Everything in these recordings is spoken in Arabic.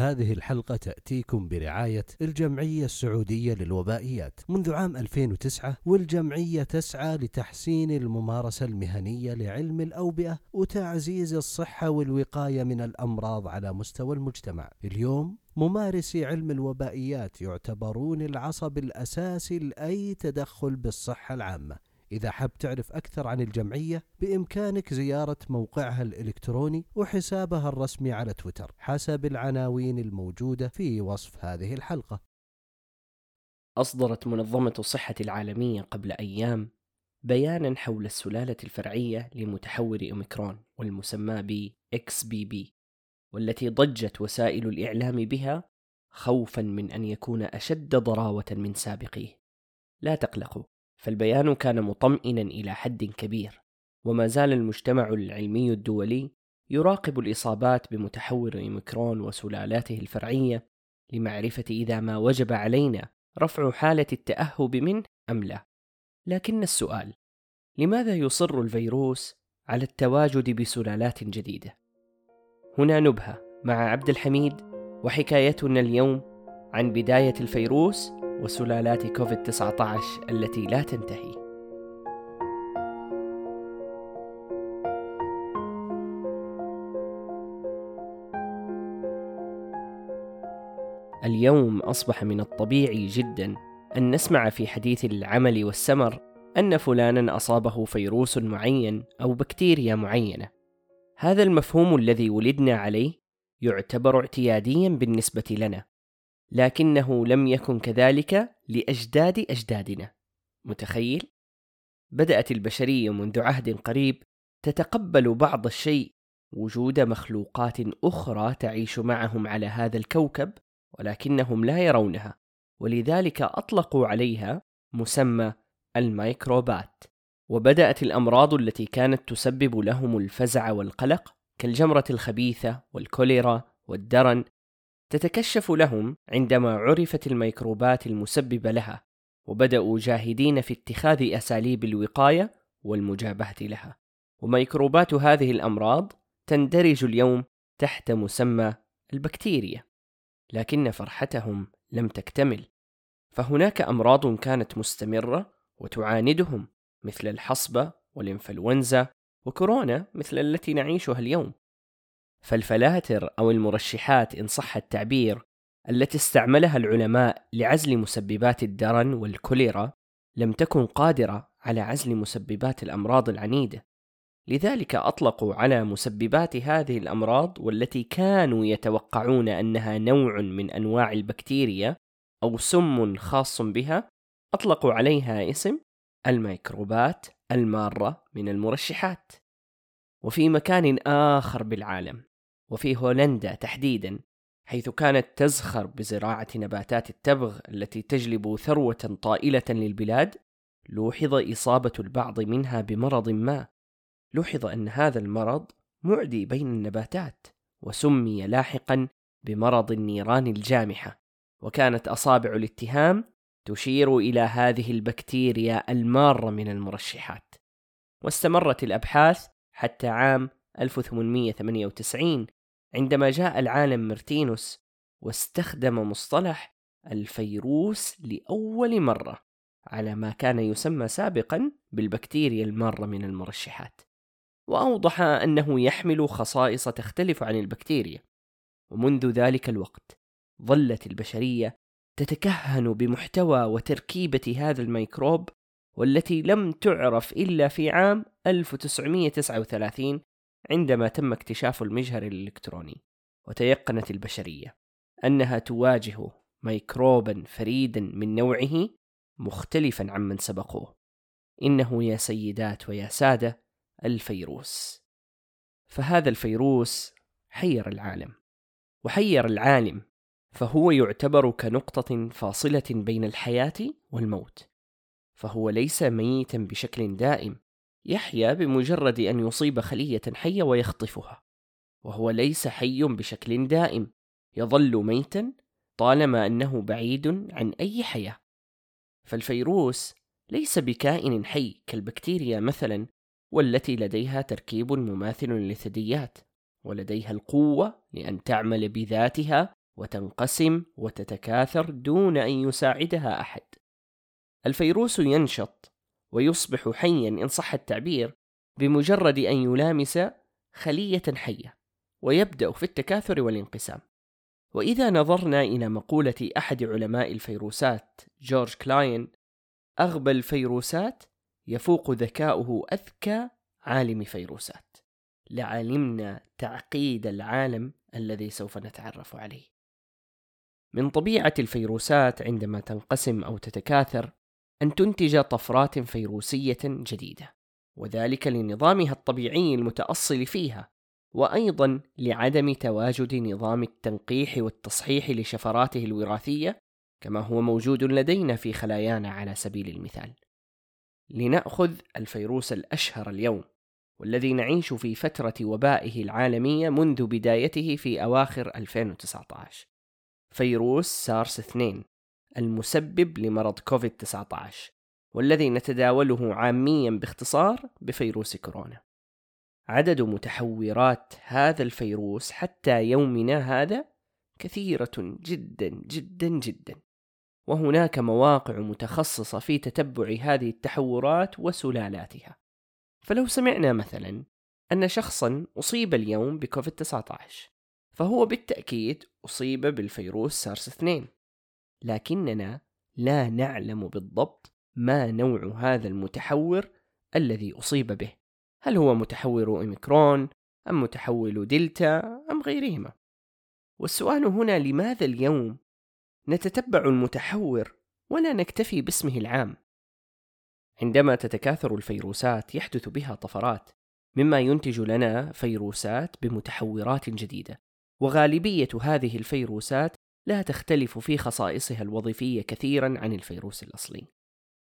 هذه الحلقة تأتيكم برعاية الجمعية السعودية للوبائيات. منذ عام 2009 والجمعية تسعى لتحسين الممارسة المهنية لعلم الأوبئة وتعزيز الصحة والوقاية من الأمراض على مستوى المجتمع. اليوم ممارسي علم الوبائيات يعتبرون العصب الأساسي لأي تدخل بالصحة العامة. إذا حاب تعرف أكثر عن الجمعية بإمكانك زيارة موقعها الإلكتروني وحسابها الرسمي على تويتر حسب العناوين الموجودة في وصف هذه الحلقة. أصدرت منظمة الصحة العالمية قبل أيام بيانا حول السلالة الفرعية لمتحور أوميكرون والمسمى ب XBB والتي ضجت وسائل الإعلام بها خوفا من أن يكون أشد ضراوة من سابقيه. لا تقلقوا فالبيان كان مطمئنا إلى حد كبير وما زال المجتمع العلمي الدولي يراقب الإصابات بمتحور أوميكرون وسلالاته الفرعية لمعرفة إذا ما وجب علينا رفع حالة التأهب منه أم لا لكن السؤال لماذا يصر الفيروس على التواجد بسلالات جديدة؟ هنا نبهة مع عبد الحميد وحكايتنا اليوم عن بداية الفيروس وسلالات كوفيد 19 التي لا تنتهي. اليوم أصبح من الطبيعي جدا أن نسمع في حديث العمل والسمر أن فلانا أصابه فيروس معين أو بكتيريا معينة. هذا المفهوم الذي ولدنا عليه يعتبر اعتياديا بالنسبة لنا، لكنه لم يكن كذلك لأجداد أجدادنا متخيل؟ بدأت البشرية منذ عهد قريب تتقبل بعض الشيء وجود مخلوقات أخرى تعيش معهم على هذا الكوكب ولكنهم لا يرونها ولذلك أطلقوا عليها مسمى الميكروبات وبدأت الأمراض التي كانت تسبب لهم الفزع والقلق كالجمرة الخبيثة والكوليرا والدرن تتكشف لهم عندما عرفت الميكروبات المسببة لها وبدأوا جاهدين في اتخاذ أساليب الوقاية والمجابهة لها. وميكروبات هذه الأمراض تندرج اليوم تحت مسمى البكتيريا لكن فرحتهم لم تكتمل. فهناك أمراض كانت مستمرة وتعاندهم مثل الحصبة والإنفلونزا وكورونا مثل التي نعيشها اليوم. فالفلاتر أو المرشحات إن صح التعبير التي استعملها العلماء لعزل مسببات الدرن والكوليرا لم تكن قادرة على عزل مسببات الأمراض العنيدة. لذلك أطلقوا على مسببات هذه الأمراض والتي كانوا يتوقعون أنها نوع من أنواع البكتيريا أو سم خاص بها أطلقوا عليها اسم الميكروبات المارة من المرشحات. وفي مكان آخر بالعالم وفي هولندا تحديدا حيث كانت تزخر بزراعة نباتات التبغ التي تجلب ثروة طائلة للبلاد لوحظ إصابة البعض منها بمرض ما. لوحظ أن هذا المرض معدي بين النباتات وسمي لاحقا بمرض النيران الجامحة وكانت أصابع الاتهام تشير إلى هذه البكتيريا المارة من المرشحات. واستمرت الأبحاث حتى عام 1898 عندما جاء العالم مرتينوس واستخدم مصطلح الفيروس لأول مرة على ما كان يسمى سابقا بالبكتيريا المارة من المرشحات وأوضح أنه يحمل خصائص تختلف عن البكتيريا. ومنذ ذلك الوقت ظلت البشرية تتكهن بمحتوى وتركيبة هذا الميكروب والتي لم تعرف إلا في عام 1939 عندما تم اكتشاف المجهر الإلكتروني وتيقنت البشرية أنها تواجه ميكروبا فريدا من نوعه مختلفا عمن سبقوه. إنه يا سيدات ويا سادة الفيروس. فهذا الفيروس حير العالم. وحير العالم فهو يعتبر كنقطة فاصلة بين الحياة والموت. فهو ليس ميتا بشكل دائم يحيا بمجرد أن يصيب خلية حية ويخطفها وهو ليس حي بشكل دائم يظل ميتا طالما أنه بعيد عن أي حياة فالفيروس ليس بكائن حي كالبكتيريا مثلا والتي لديها تركيب مماثل للثدييات ولديها القوة لأن تعمل بذاتها وتنقسم وتتكاثر دون أن يساعدها أحد. الفيروس ينشط ويصبح حيا إن صح التعبير بمجرد أن يلامس خلية حية ويبدأ في التكاثر والانقسام. وإذا نظرنا إلى مقولة أحد علماء الفيروسات جورج كلاين أغبى الفيروسات يفوق ذكاؤه أذكى عالم فيروسات لعلمنا تعقيد العالم الذي سوف نتعرف عليه من طبيعة الفيروسات عندما تنقسم أو تتكاثر أن تنتج طفرات فيروسية جديدة وذلك لنظامها الطبيعي المتأصل فيها وأيضا لعدم تواجد نظام التنقيح والتصحيح لشفراته الوراثية كما هو موجود لدينا في خلايانا على سبيل المثال. لنأخذ الفيروس الأشهر اليوم والذي نعيش في فترة وبائه العالمية منذ بدايته في أواخر 2019 فيروس سارس 2 المسبب لمرض كوفيد 19 والذي نتداوله عاميا باختصار بفيروس كورونا. عدد متحورات هذا الفيروس حتى يومنا هذا كثيرة جدا جدا جدا. وهناك مواقع متخصصة في تتبع هذه التحورات وسلالاتها. فلو سمعنا مثلا أن شخصا أصيب اليوم بكوفيد 19 فهو بالتأكيد أصيب بالفيروس سارس 2 لكننا لا نعلم بالضبط ما نوع هذا المتحور الذي أصيب به. هل هو متحور أوميكرون أم متحول دلتا أم غيرهما؟ والسؤال هنا لماذا اليوم نتتبع المتحور ولا نكتفي باسمه العام؟ عندما تتكاثر الفيروسات يحدث بها طفرات مما ينتج لنا فيروسات بمتحورات جديدة وغالبية هذه الفيروسات لا تختلف في خصائصها الوظيفية كثيرا عن الفيروس الأصلي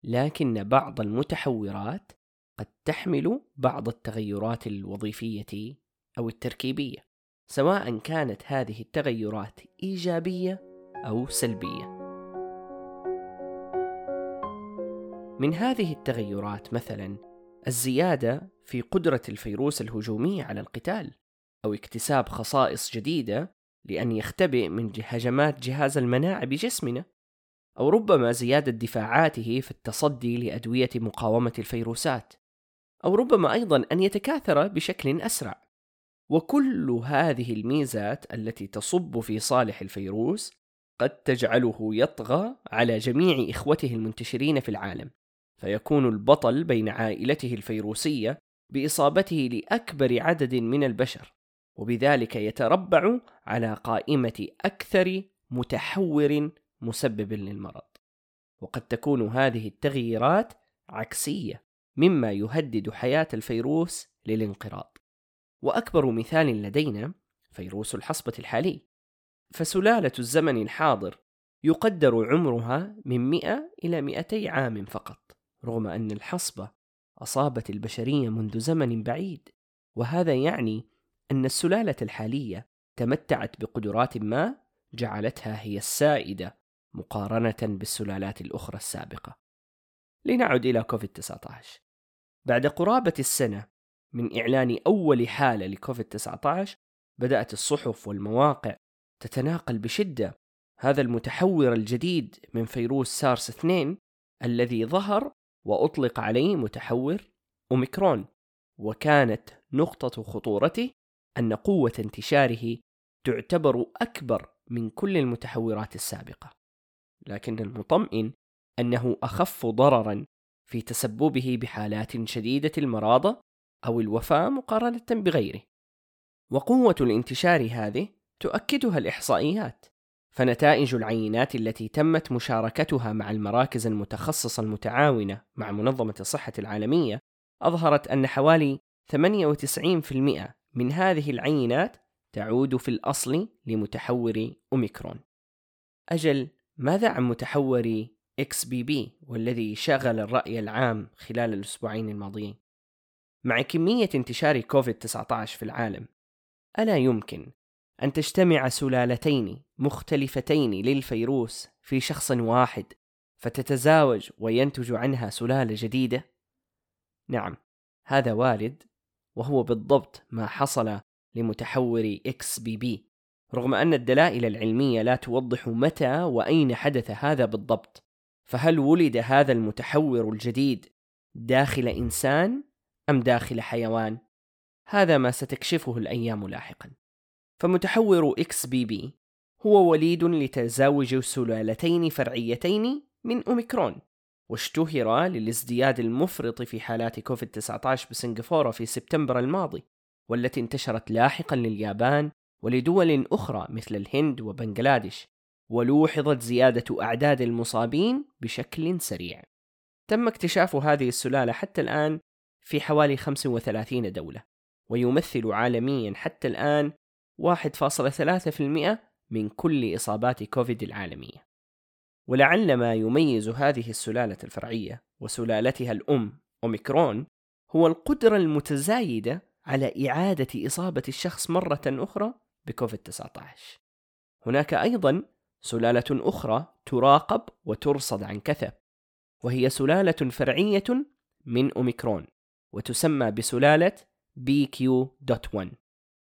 لكن بعض المتحورات قد تحمل بعض التغيرات الوظيفية أو التركيبية سواء كانت هذه التغيرات إيجابية أو سلبية. من هذه التغيرات مثلا الزيادة في قدرة الفيروس الهجومي على القتال أو اكتساب خصائص جديدة لأن يختبئ من هجمات جهاز المناعه بجسمنا أو ربما زيادة دفاعاته في التصدي لأدوية مقاومة الفيروسات أو ربما أيضا أن يتكاثر بشكل أسرع. وكل هذه الميزات التي تصب في صالح الفيروس قد تجعله يطغى على جميع إخوته المنتشرين في العالم فيكون البطل بين عائلته الفيروسية بإصابته لأكبر عدد من البشر. وبذلك يتربع على قائمة أكثر متحور مسبب للمرض. وقد تكون هذه التغييرات عكسية مما يهدد حياة الفيروس للانقراض. وأكبر مثال لدينا فيروس الحصبة الحالي. فسلالة الزمن الحاضر يقدر عمرها من 100 إلى 200 عام فقط رغم أن الحصبة أصابت البشرية منذ زمن بعيد. وهذا يعني أن السلالة الحالية تمتعت بقدرات ما جعلتها هي السائدة مقارنة بالسلالات الأخرى السابقة. لنعد إلى كوفيد 19 بعد قرابة السنة من إعلان أول حالة لكوفيد 19 بدأت الصحف والمواقع تتناقل بشدة هذا المتحور الجديد من فيروس سارس 2 الذي ظهر وأطلق عليه متحور أوميكرون وكانت نقطة خطورته أن قوة انتشاره تعتبر أكبر من كل المتحورات السابقة. لكن المطمئن أنه أخف ضررا في تسببه بحالات شديدة المراضة أو الوفاة مقارنة بغيره. وقوة الانتشار هذه تؤكدها الإحصائيات فنتائج العينات التي تمت مشاركتها مع المراكز المتخصصة المتعاونة مع منظمة الصحة العالمية أظهرت أن حوالي 98% من هذه العينات تعود في الأصل لمتحور أوميكرون أجل ماذا عن متحور بي والذي شغل الرأي العام خلال الأسبوعين الماضيين مع كمية انتشار كوفيد 19 في العالم ألا يمكن أن تجتمع سلالتين مختلفتين للفيروس في شخص واحد فتتزاوج وينتج عنها سلالة جديدة؟ نعم، هذا وارد وهو بالضبط ما حصل لمتحور XBB رغم أن الدلائل العلمية لا توضح متى وأين حدث هذا بالضبط. فهل ولد هذا المتحور الجديد داخل إنسان أم داخل حيوان؟ هذا ما ستكشفه الأيام لاحقا. فمتحور XBB هو وليد لتزاوج سلالتين فرعيتين من أوميكرون. واشتهر للازدياد المفرط في حالات كوفيد-19 بسنغافورة في سبتمبر الماضي والتي انتشرت لاحقا لليابان ولدول أخرى مثل الهند وبنغلاديش ولوحظت زيادة أعداد المصابين بشكل سريع. تم اكتشاف هذه السلالة حتى الآن في حوالي 35 دولة ويمثل عالميا حتى الآن 1.3% من كل إصابات كوفيد العالمية. ولعل ما يميز هذه السلالة الفرعية وسلالتها الأم أوميكرون هو القدرة المتزايدة على إعادة إصابة الشخص مرة أخرى بكوفيد 19 هناك أيضا سلالة أخرى تراقب وترصد عن كثب وهي سلالة فرعية من أوميكرون وتسمى بسلالة BQ.1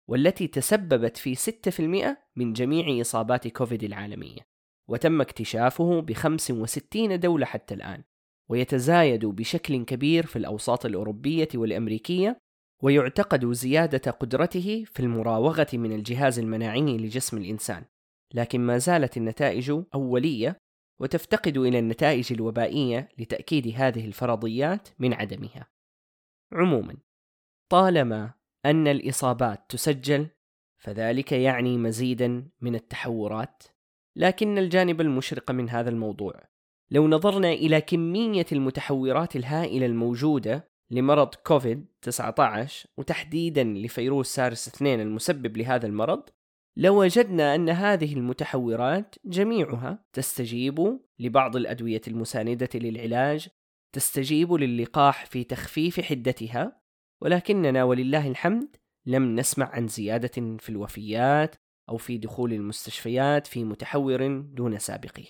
والتي تسببت في 6% من جميع إصابات كوفيد العالمية. وتم اكتشافه ب 65 دولة حتى الآن ويتزايد بشكل كبير في الأوساط الأوروبية والأمريكية ويعتقد زيادة قدرته في المراوغة من الجهاز المناعي لجسم الإنسان لكن ما زالت النتائج أولية وتفتقد إلى النتائج الوبائية لتأكيد هذه الفرضيات من عدمها. عموما، طالما أن الإصابات تسجل فذلك يعني مزيدا من التحورات، لكن الجانب المشرق من هذا الموضوع. لو نظرنا إلى كمية المتحورات الهائلة الموجودة لمرض كوفيد 19 وتحديدا لفيروس سارس 2 المسبب لهذا المرض لوجدنا أن هذه المتحورات جميعها تستجيب لبعض الأدوية المساندة للعلاج تستجيب للقاح في تخفيف حدتها ولكننا ولله الحمد لم نسمع عن زيادة في الوفيات أو في دخول المستشفيات في متحور دون سابقه.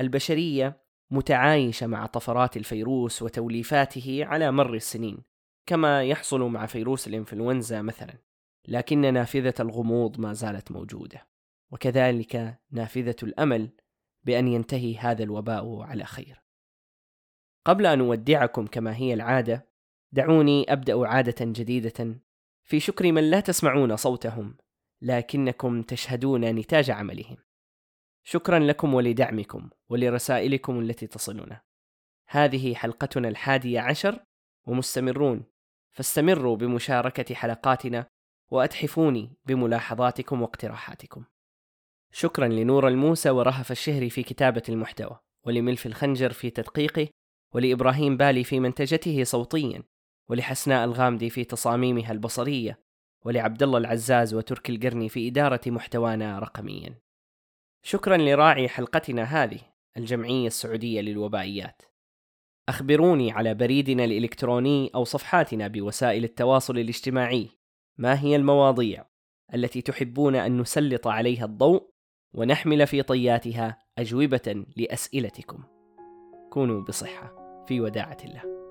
البشرية متعايشة مع طفرات الفيروس وتوليفاته على مر السنين، كما يحصل مع فيروس الإنفلونزا مثلا. لكن نافذة الغموض ما زالت موجودة وكذلك نافذة الأمل بأن ينتهي هذا الوباء على خير قبل أن أودعكم كما هي العادة دعوني أبدأ عادة جديدة في شكر من لا تسمعون صوتهم لكنكم تشهدون نتاج عملهم. شكرا لكم ولدعمكم ولرسائلكم التي تصلنا. هذه حلقتنا الحادية عشر ومستمرون. فاستمروا بمشاركة حلقاتنا وأتحفوني بملاحظاتكم واقتراحاتكم. شكرا لنور الموسى ورهف الشهري في كتابة المحتوى ولملف الخنجر في تدقيقه ولإبراهيم بالي في منتجته صوتيا ولحسناء الغامدي في تصاميمها البصرية ولعبد الله العزاز وتركي القرني في إدارة محتوانا رقميا. شكرا لراعي حلقتنا هذه الجمعية السعودية للوبائيات. أخبروني على بريدنا الإلكتروني أو صفحاتنا بوسائل التواصل الاجتماعي. ما هي المواضيع التي تحبون أن نسلط عليها الضوء ونحمل في طياتها أجوبة لأسئلتكم؟ كونوا بصحة في وداعة الله.